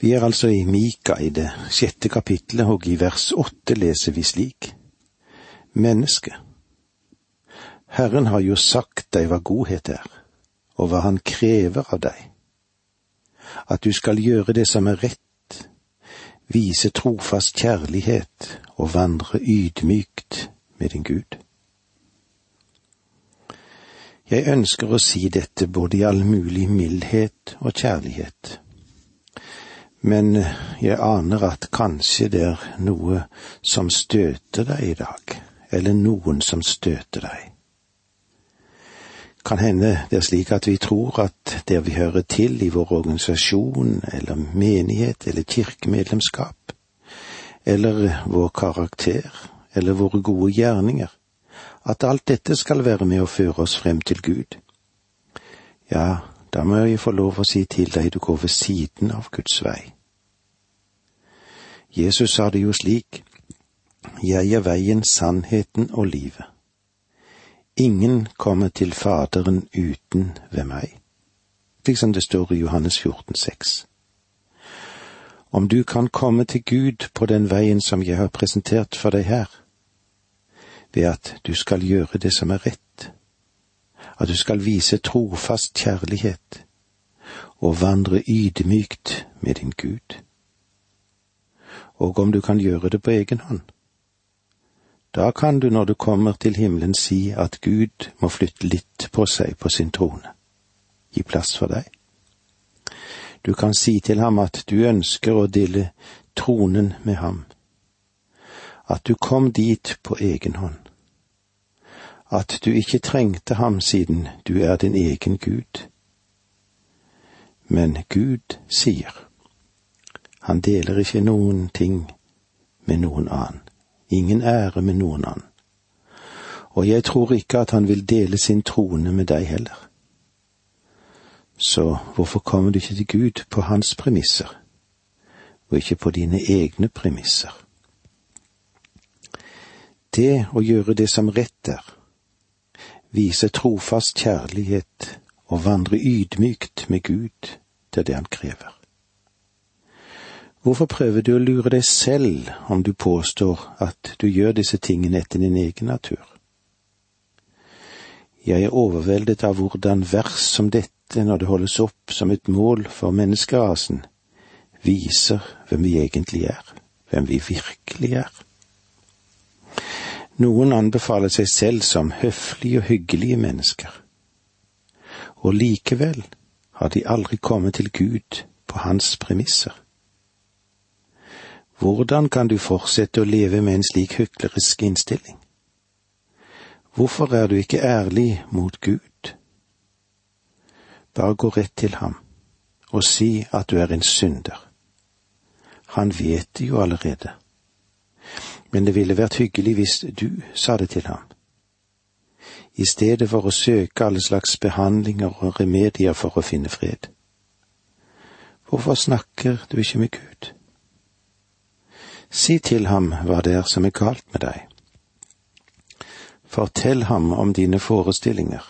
Vi er altså i Mika i det sjette kapitlet, og i vers åtte leser vi slik. Menneske, Herren har jo sagt deg hva godhet er, og hva Han krever av deg. At du skal gjøre det som er rett, vise trofast kjærlighet og vandre ydmykt med din Gud. Jeg ønsker å si dette både i all mulig mildhet og kjærlighet men jeg aner at kanskje det er noe som støter deg i dag, eller noen som støter deg. Kan hende det er slik at vi tror at der vi hører til i vår organisasjon eller menighet eller kirkemedlemskap, eller vår karakter eller våre gode gjerninger, at alt dette skal være med å føre oss frem til Gud. Ja, da må jeg få lov å si til deg du går ved siden av Guds vei. Jesus sa det jo slik, Jeg er veien, sannheten og livet. Ingen kommer til Faderen uten ved meg, slik som det står i Johannes 14, 14,6. Om du kan komme til Gud på den veien som jeg har presentert for deg her, ved at du skal gjøre det som er rett, at du skal vise trofast kjærlighet og vandre ydmykt med din Gud og om du kan gjøre det på egen hånd. Da kan du når du kommer til himmelen si at Gud må flytte litt på seg på sin trone, gi plass for deg. Du kan si til ham at du ønsker å dille tronen med ham, at du kom dit på egen hånd, at du ikke trengte ham siden du er din egen Gud. Men Gud sier, han deler ikke noen ting med noen annen, ingen ære med noen annen. Og jeg tror ikke at han vil dele sin trone med deg heller. Så hvorfor kommer du ikke til Gud på hans premisser, og ikke på dine egne premisser? Det å gjøre det som rett er, vise trofast kjærlighet og vandre ydmykt med Gud, er det han krever. Hvorfor prøver du å lure deg selv om du påstår at du gjør disse tingene etter din egen natur? Jeg er overveldet av hvordan vers som dette, når det holdes opp som et mål for menneskerasen, viser hvem vi egentlig er, hvem vi virkelig er. Noen anbefaler seg selv som høflige og hyggelige mennesker, og likevel har de aldri kommet til Gud på hans premisser. Hvordan kan du fortsette å leve med en slik hyklerisk innstilling? Hvorfor er du ikke ærlig mot Gud? Bare gå rett til ham og si at du er en synder. Han vet det jo allerede. Men det ville vært hyggelig hvis du sa det til ham. I stedet for å søke alle slags behandlinger og remedier for å finne fred. Hvorfor snakker du ikke med Gud? Si til ham hva det er som er galt med deg. Fortell ham om dine forestillinger.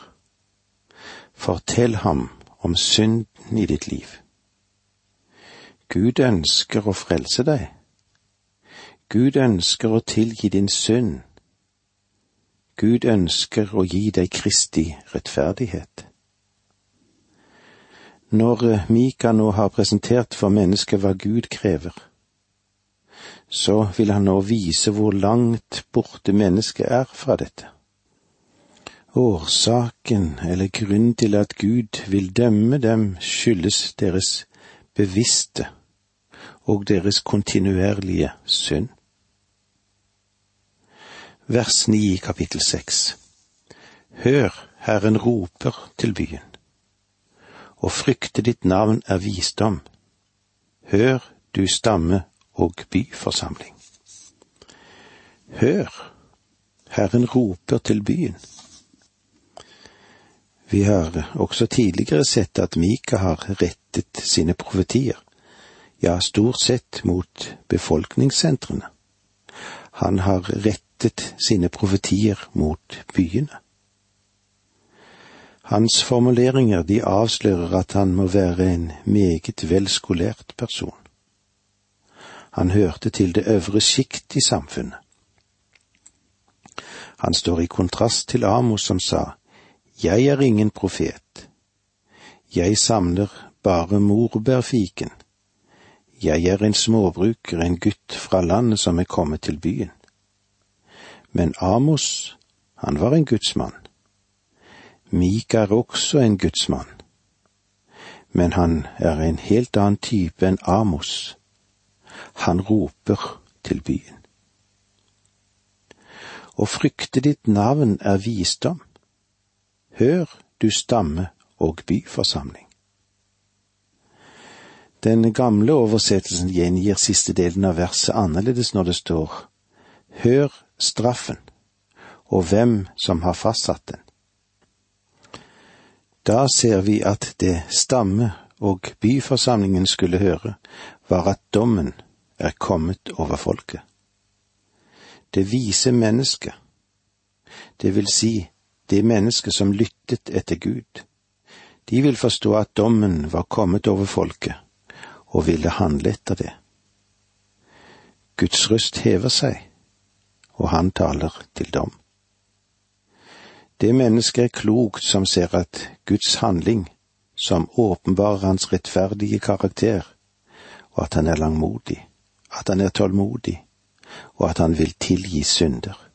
Fortell ham om synden i ditt liv. Gud ønsker å frelse deg. Gud ønsker å tilgi din synd. Gud ønsker å gi deg Kristi rettferdighet. Når Mika nå har presentert for mennesket hva Gud krever, så vil han nå vise hvor langt borte mennesket er fra dette. Årsaken eller grunnen til at Gud vil dømme dem, skyldes deres bevisste og deres kontinuerlige synd. Vers 9 i kapittel 6 Hør, Herren roper til byen. Å frykte ditt navn er visdom. Hør, du stamme og byforsamling. Hør, Herren roper til byen. Vi har også tidligere sett at Mika har rettet sine profetier, ja, stort sett mot befolkningssentrene. Han har rettet sine profetier mot byene. Hans formuleringer de avslører at han må være en meget velskolert person Han hørte til det øvre sjikt i samfunnet. Han står i kontrast til Amos som sa, Jeg er ingen profet. Jeg samler bare morbærfiken. Jeg er en småbruker, en gutt fra landet som er kommet til byen. Men Amos, han var en gudsmann. Mika er også en gudsmann. Men han er en helt annen type enn Amos. Han roper til byen. Å frykte ditt navn er visdom. Hør, du stamme og byforsamling. Den gamle oversettelsen gjengir siste delen av verset annerledes når det står Hør straffen, og hvem som har fastsatt den. Da ser vi at det stamme og byforsamlingen skulle høre, var at dommen er kommet over folket. Det vise mennesket, det vil si det mennesket som lyttet etter Gud, de vil forstå at dommen var kommet over folket, og ville handle etter det. Guds røst hever seg, og han taler til dom. Det mennesket er klokt som ser at Guds handling, som åpenbarer hans rettferdige karakter, og at han er langmodig, at han er tålmodig, og at han vil tilgi synder.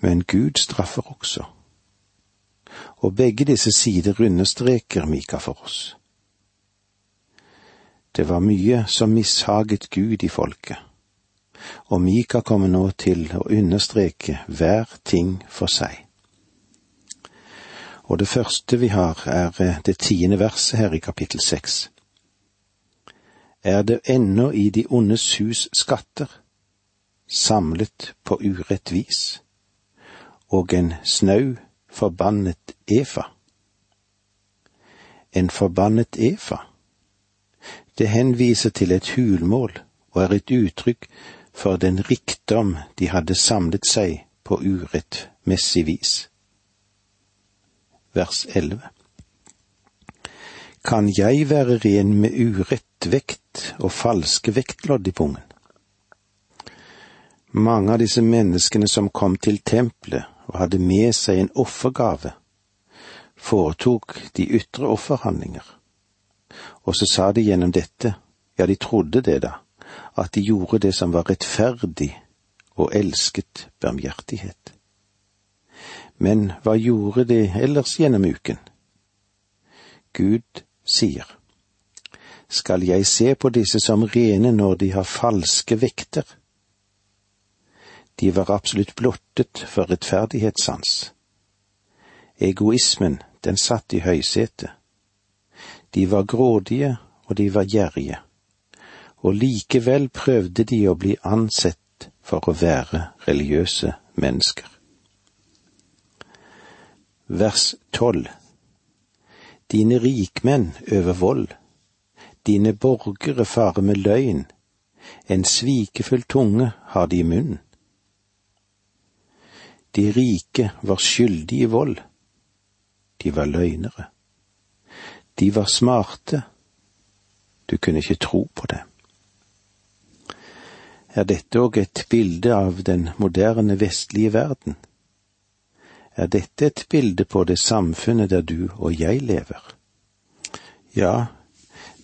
Men Gud straffer også. Og begge disse sider understreker Mika for oss. Det var mye som mishaget Gud i folket, og Mika kommer nå til å understreke hver ting for seg. Og det første vi har, er eh, det tiende verset her i kapittel seks. Er det ennå i de ondes hus skatter, samlet på urett vis, og en snau, forbannet Efa? En forbannet Efa? Det henviser til et hulmål og er et uttrykk for den rikdom de hadde samlet seg på urettmessig vis. Vers 11 Kan jeg være ren med urett vekt og falske vektlodd i pungen? Mange av disse menneskene som kom til tempelet og hadde med seg en offergave, foretok de ytre offerhandlinger og så sa de gjennom dette, ja, de trodde det da, at de gjorde det som var rettferdig og elsket barmhjertighet. Men hva gjorde de ellers gjennom uken? Gud sier, skal jeg se på disse som rene når de har falske vekter? De var absolutt blottet for rettferdighetssans. Egoismen, den satt i høysetet de var grådige, og de var gjerrige, og likevel prøvde de å bli ansett for å være religiøse mennesker. Vers tolv Dine rikmenn øver vold, dine borgere farer med løgn, en svikefull tunge har de i munnen. De rike var skyldige i vold, de var løgnere. De var smarte. Du kunne ikke tro på det. Er dette òg et bilde av den moderne vestlige verden? Er dette et bilde på det samfunnet der du og jeg lever? Ja,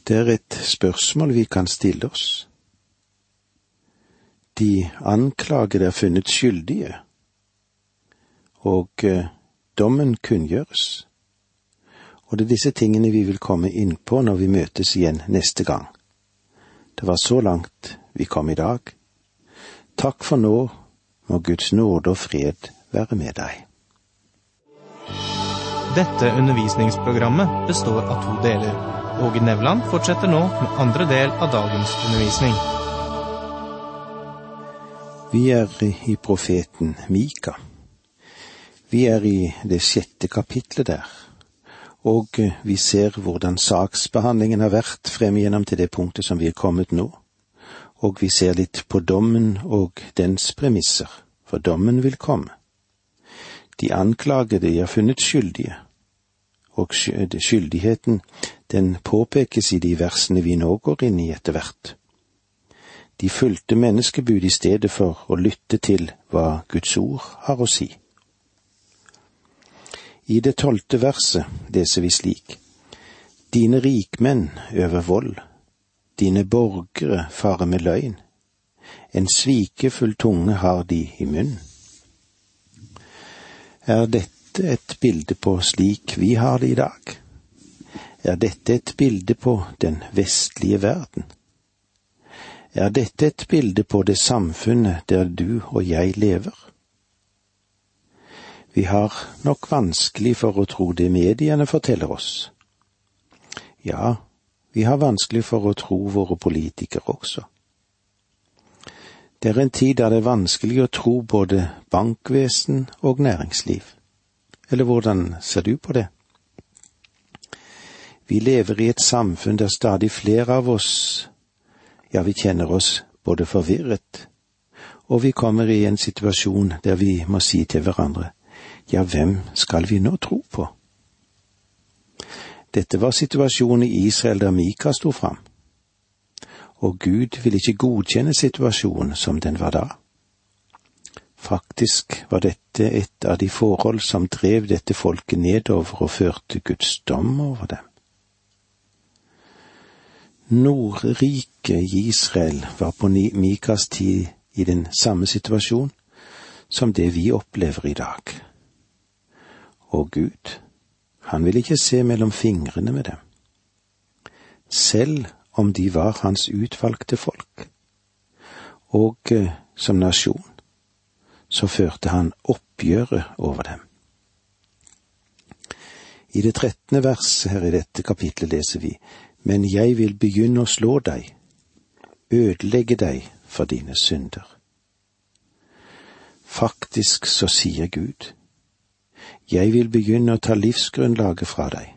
det er et spørsmål vi kan stille oss. De anklagede er funnet skyldige, og eh, dommen kunngjøres. Og det er disse tingene vi vil komme inn på når vi møtes igjen neste gang. Det var så langt vi kom i dag. Takk for nå, må Guds nåde og fred være med deg. Dette undervisningsprogrammet består av to deler. Åge Nevland fortsetter nå med andre del av dagens undervisning. Vi er i profeten Mika. Vi er i det sjette kapitlet der og eh, vi ser hvordan saksbehandlingen har vært frem igjennom til det punktet som vi er kommet nå, og vi ser litt på dommen og dens premisser, for dommen vil komme. De anklagede er funnet skyldige, og skyldigheten den påpekes i de versene vi nå går inn i etter hvert. De fulgte menneskebud i stedet for å lytte til hva Guds ord har å si. I det tolvte verset leser vi slik. Dine rikmenn øver vold, dine borgere farer med løgn. En svikefull tunge har de i munnen. Er dette et bilde på slik vi har det i dag? Er dette et bilde på den vestlige verden? Er dette et bilde på det samfunnet der du og jeg lever? Vi har nok vanskelig for å tro det mediene forteller oss. Ja, vi har vanskelig for å tro våre politikere også. Det er en tid da det er vanskelig å tro både bankvesen og næringsliv. Eller hvordan ser du på det? Vi lever i et samfunn der stadig flere av oss, ja, vi kjenner oss både forvirret, og vi kommer i en situasjon der vi må si til hverandre, ja, hvem skal vi nå tro på? Dette var situasjonen i Israel der Mika sto fram, og Gud ville ikke godkjenne situasjonen som den var da. Faktisk var dette et av de forhold som drev dette folket nedover og førte Guds dom over dem. Nordriket i Israel var på Mikas tid i den samme situasjon som det vi opplever i dag. Og Gud, han ville ikke se mellom fingrene med dem. Selv om de var hans utvalgte folk. Og eh, som nasjon, så førte han oppgjøret over dem. I det trettende verset her i dette kapitlet leser vi, men jeg vil begynne å slå deg, ødelegge deg for dine synder. Faktisk så sier Gud, jeg vil begynne å ta livsgrunnlaget fra deg,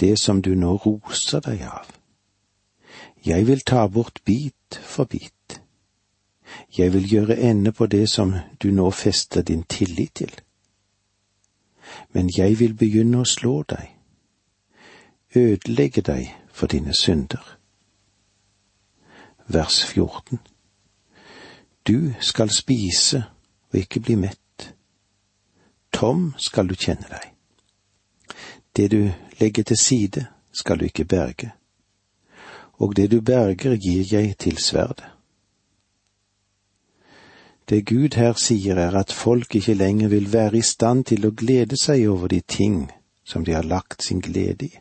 det som du nå roser deg av. Jeg vil ta bort bit for bit. Jeg vil gjøre ende på det som du nå fester din tillit til. Men jeg vil begynne å slå deg, ødelegge deg for dine synder. Vers 14 Du skal spise og ikke bli mett. Tom skal du kjenne deg. Det du legger til side, skal du ikke berge, og det du berger gir jeg til sverdet. Det Gud her sier er at folk ikke lenger vil være i stand til å glede seg over de ting som de har lagt sin glede i.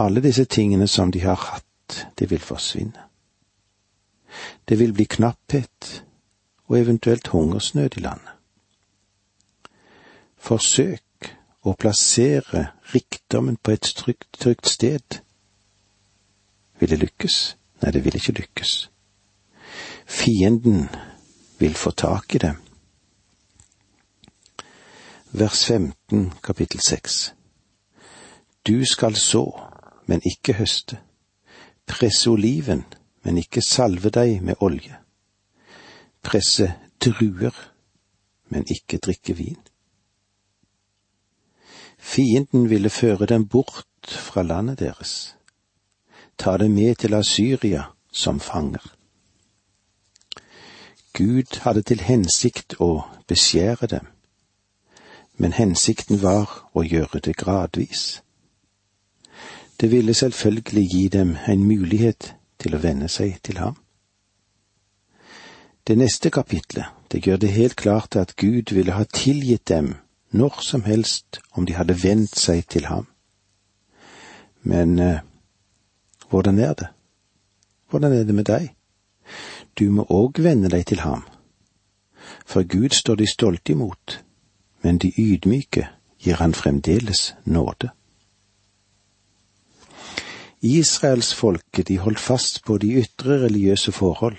Alle disse tingene som de har hatt, det vil forsvinne. Det vil bli knapphet og eventuelt hungersnød i landet. Forsøk å plassere rikdommen på et trygt, trygt sted. Vil det lykkes? Nei, det vil ikke lykkes. Fienden vil få tak i det. Vers 15, kapittel 6. Du skal så, men ikke høste. Presse oliven, men ikke salve deg med olje. Presse druer, men ikke drikke vin. Fienden ville føre dem bort fra landet deres, ta dem med til Asyria som fanger. Gud hadde til hensikt å beskjære dem, men hensikten var å gjøre det gradvis. Det ville selvfølgelig gi dem en mulighet til å venne seg til ham. Det neste kapitlet, det gjør det helt klart at Gud ville ha tilgitt dem når som helst om de hadde vendt seg til ham. Men eh, hvordan er det? Hvordan er det med deg? Du må òg vende deg til ham. For Gud står de stolte imot, men de ydmyke gir han fremdeles nåde. Israelsfolket de holdt fast på de ytre religiøse forhold.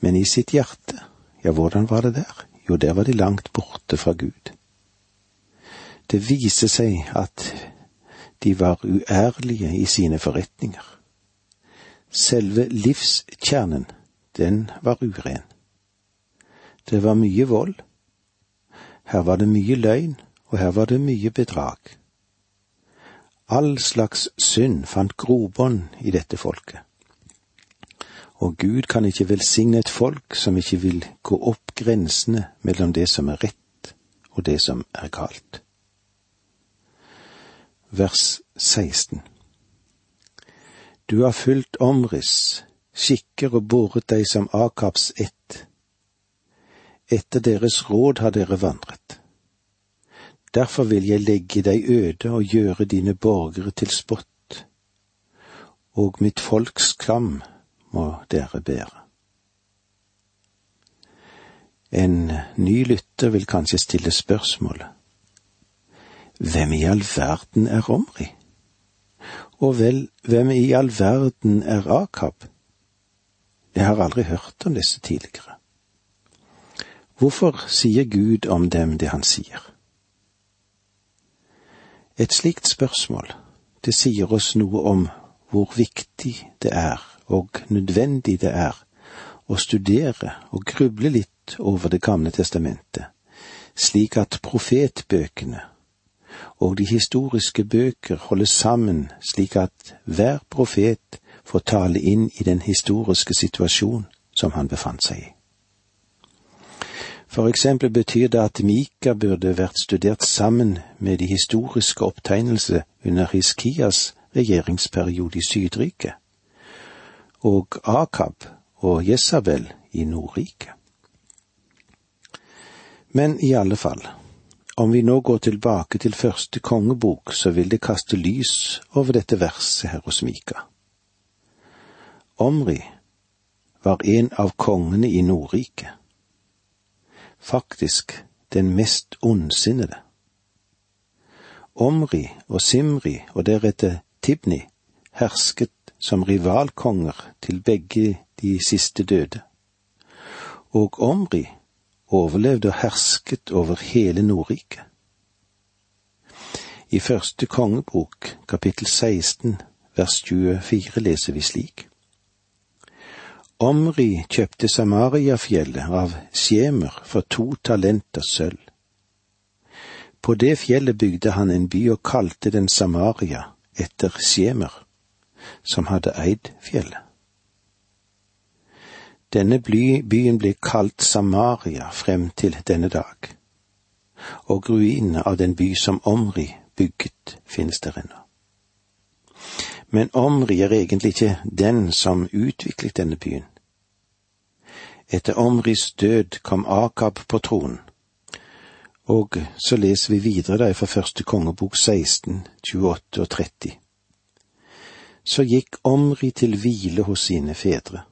Men i sitt hjerte, ja, hvordan var det der? Jo, der var de langt borte fra Gud. Det viser seg at de var uærlige i sine forretninger. Selve livskjernen, den var uren. Det var mye vold. Her var det mye løgn, og her var det mye bedrag. All slags synd fant grobånd i dette folket. Og Gud kan ikke velsigne et folk som ikke vil gå opp grensene mellom det som er rett og det som er galt. Vers 16 Du har fulgt omriss, skikker og båret deg som Akabs ett. Etter deres råd har dere vandret. Derfor vil jeg legge deg øde og gjøre dine borgere til spott, og mitt folks klam må dere bære. En ny lytter vil kanskje stille spørsmålet Hvem i all verden er Omri? Og vel, hvem i all verden er Akab? Jeg har aldri hørt om disse tidligere. Hvorfor sier Gud om dem det han sier? Et slikt spørsmål, det sier oss noe om hvor viktig det er og nødvendig det er å studere og gruble litt over Det gamle testamentet, slik at profetbøkene og de historiske bøker holdes sammen slik at hver profet får tale inn i den historiske situasjon som han befant seg i. For eksempel betyr det at Mika burde vært studert sammen med de historiske opptegnelser under Hiskias regjeringsperiode i Sydriket, og Akab og Jesabel i Nordriket. Men i alle fall, om vi nå går tilbake til første kongebok, så vil det kaste lys over dette verset her hos Mika. Omri var en av kongene i Nordriket. Faktisk den mest ondsinnede. Omri og Simri og deretter Tibni hersket som rivalkonger til begge de siste døde. Og Omri overlevde og hersket over hele Nordriket. I første kongebok, kapittel 16, vers 24, leser vi slik. Omri kjøpte Samariafjellet av Sjemer for to talenter sølv. På det fjellet bygde han en by og kalte den Samaria etter Sjemer, som hadde eid fjellet. Denne byen ble kalt Samaria frem til denne dag, og ruinene av den by som Omri bygget, finnes der ennå. Men Omri er egentlig ikke den som utviklet denne byen. Etter Omris død kom Akab på tronen, og så leser vi videre der fra første kongebok 16, 28 og 30. Så gikk Omri til hvile hos sine fedre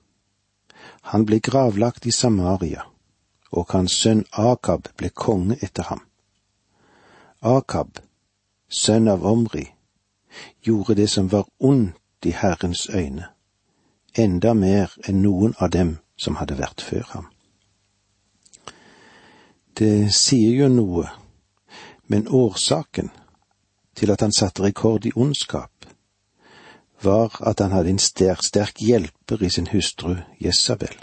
han ble gravlagt i Samaria, og hans sønn Akab ble konge etter ham. Akab, sønn av Omri, gjorde det som var ondt i Herrens øyne, enda mer enn noen av dem som hadde vært før ham. Det sier jo noe, men årsaken til at han satte rekord i ondskap, var at han hadde en sterk, sterk hjelper i sin hustru Jesabel.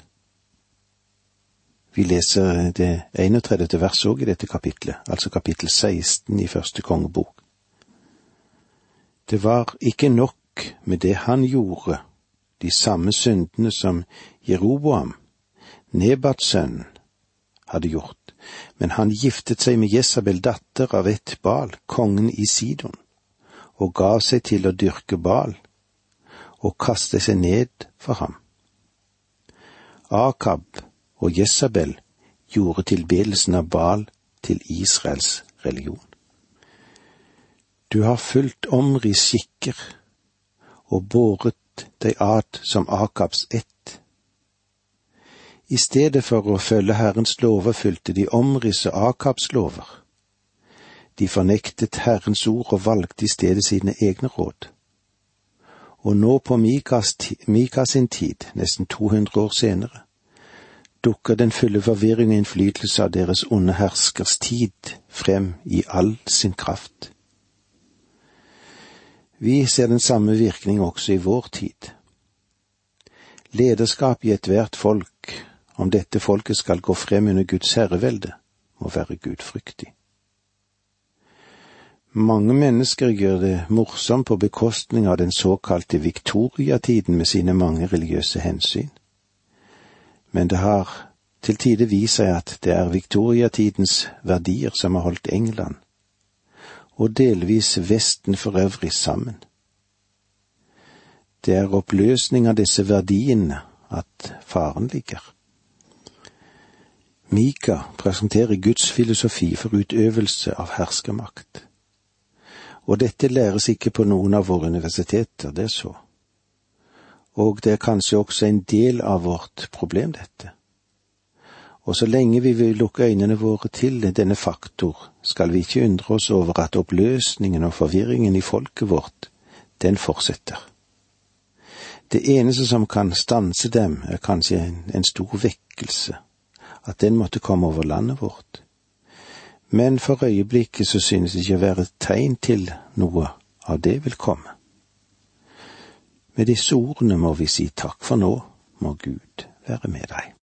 Vi leser det 31. vers òg i dette kapitlet, altså kapittel 16 i første kongebok. Det var ikke nok med det han gjorde, de samme syndene som Jeroboam, Nebats sønn, hadde gjort, men han giftet seg med Jesabel, datter av et Bal, kongen i Sidon, og gav seg til å dyrke Bal og kaste seg ned for ham. Akab og Jesabel gjorde tilbedelsen av Baal til Israels religion. Du har fulgt Omris skikker og båret deg ad som Akabs ett. I stedet for å følge Herrens lover fulgte de Omris og Akabs lover. De fornektet Herrens ord og valgte i stedet sine egne råd og nå på Mikas, Mika sin tid, nesten 200 år senere, dukker den fulle forvirring og innflytelse av deres onde herskers tid frem i all sin kraft. Vi ser den samme virkning også i vår tid. Lederskap i ethvert folk, om dette folket skal gå frem under Guds herrevelde, må være gudfryktig. Mange mennesker gjør det morsomt på bekostning av den såkalte Victoria-tiden med sine mange religiøse hensyn. men det har til tider vist seg at det er viktoriatidens verdier som har holdt England, og delvis Vesten for øvrig, sammen. Det er oppløsning av disse verdiene at faren ligger. Mika presenterer Guds filosofi for utøvelse av herskermakt. Og dette læres ikke på noen av våre universiteter, det er så. Og det er kanskje også en del av vårt problem, dette. Og så lenge vi vil lukke øynene våre til denne faktor, skal vi ikke undre oss over at oppløsningen og forvirringen i folket vårt, den fortsetter. Det eneste som kan stanse dem, er kanskje en, stor vekkelse, at den måtte komme over landet vårt. Men for øyeblikket så synes det ikke å være tegn til noe av det vil komme. Med disse ordene må vi si takk for nå, må Gud være med deg.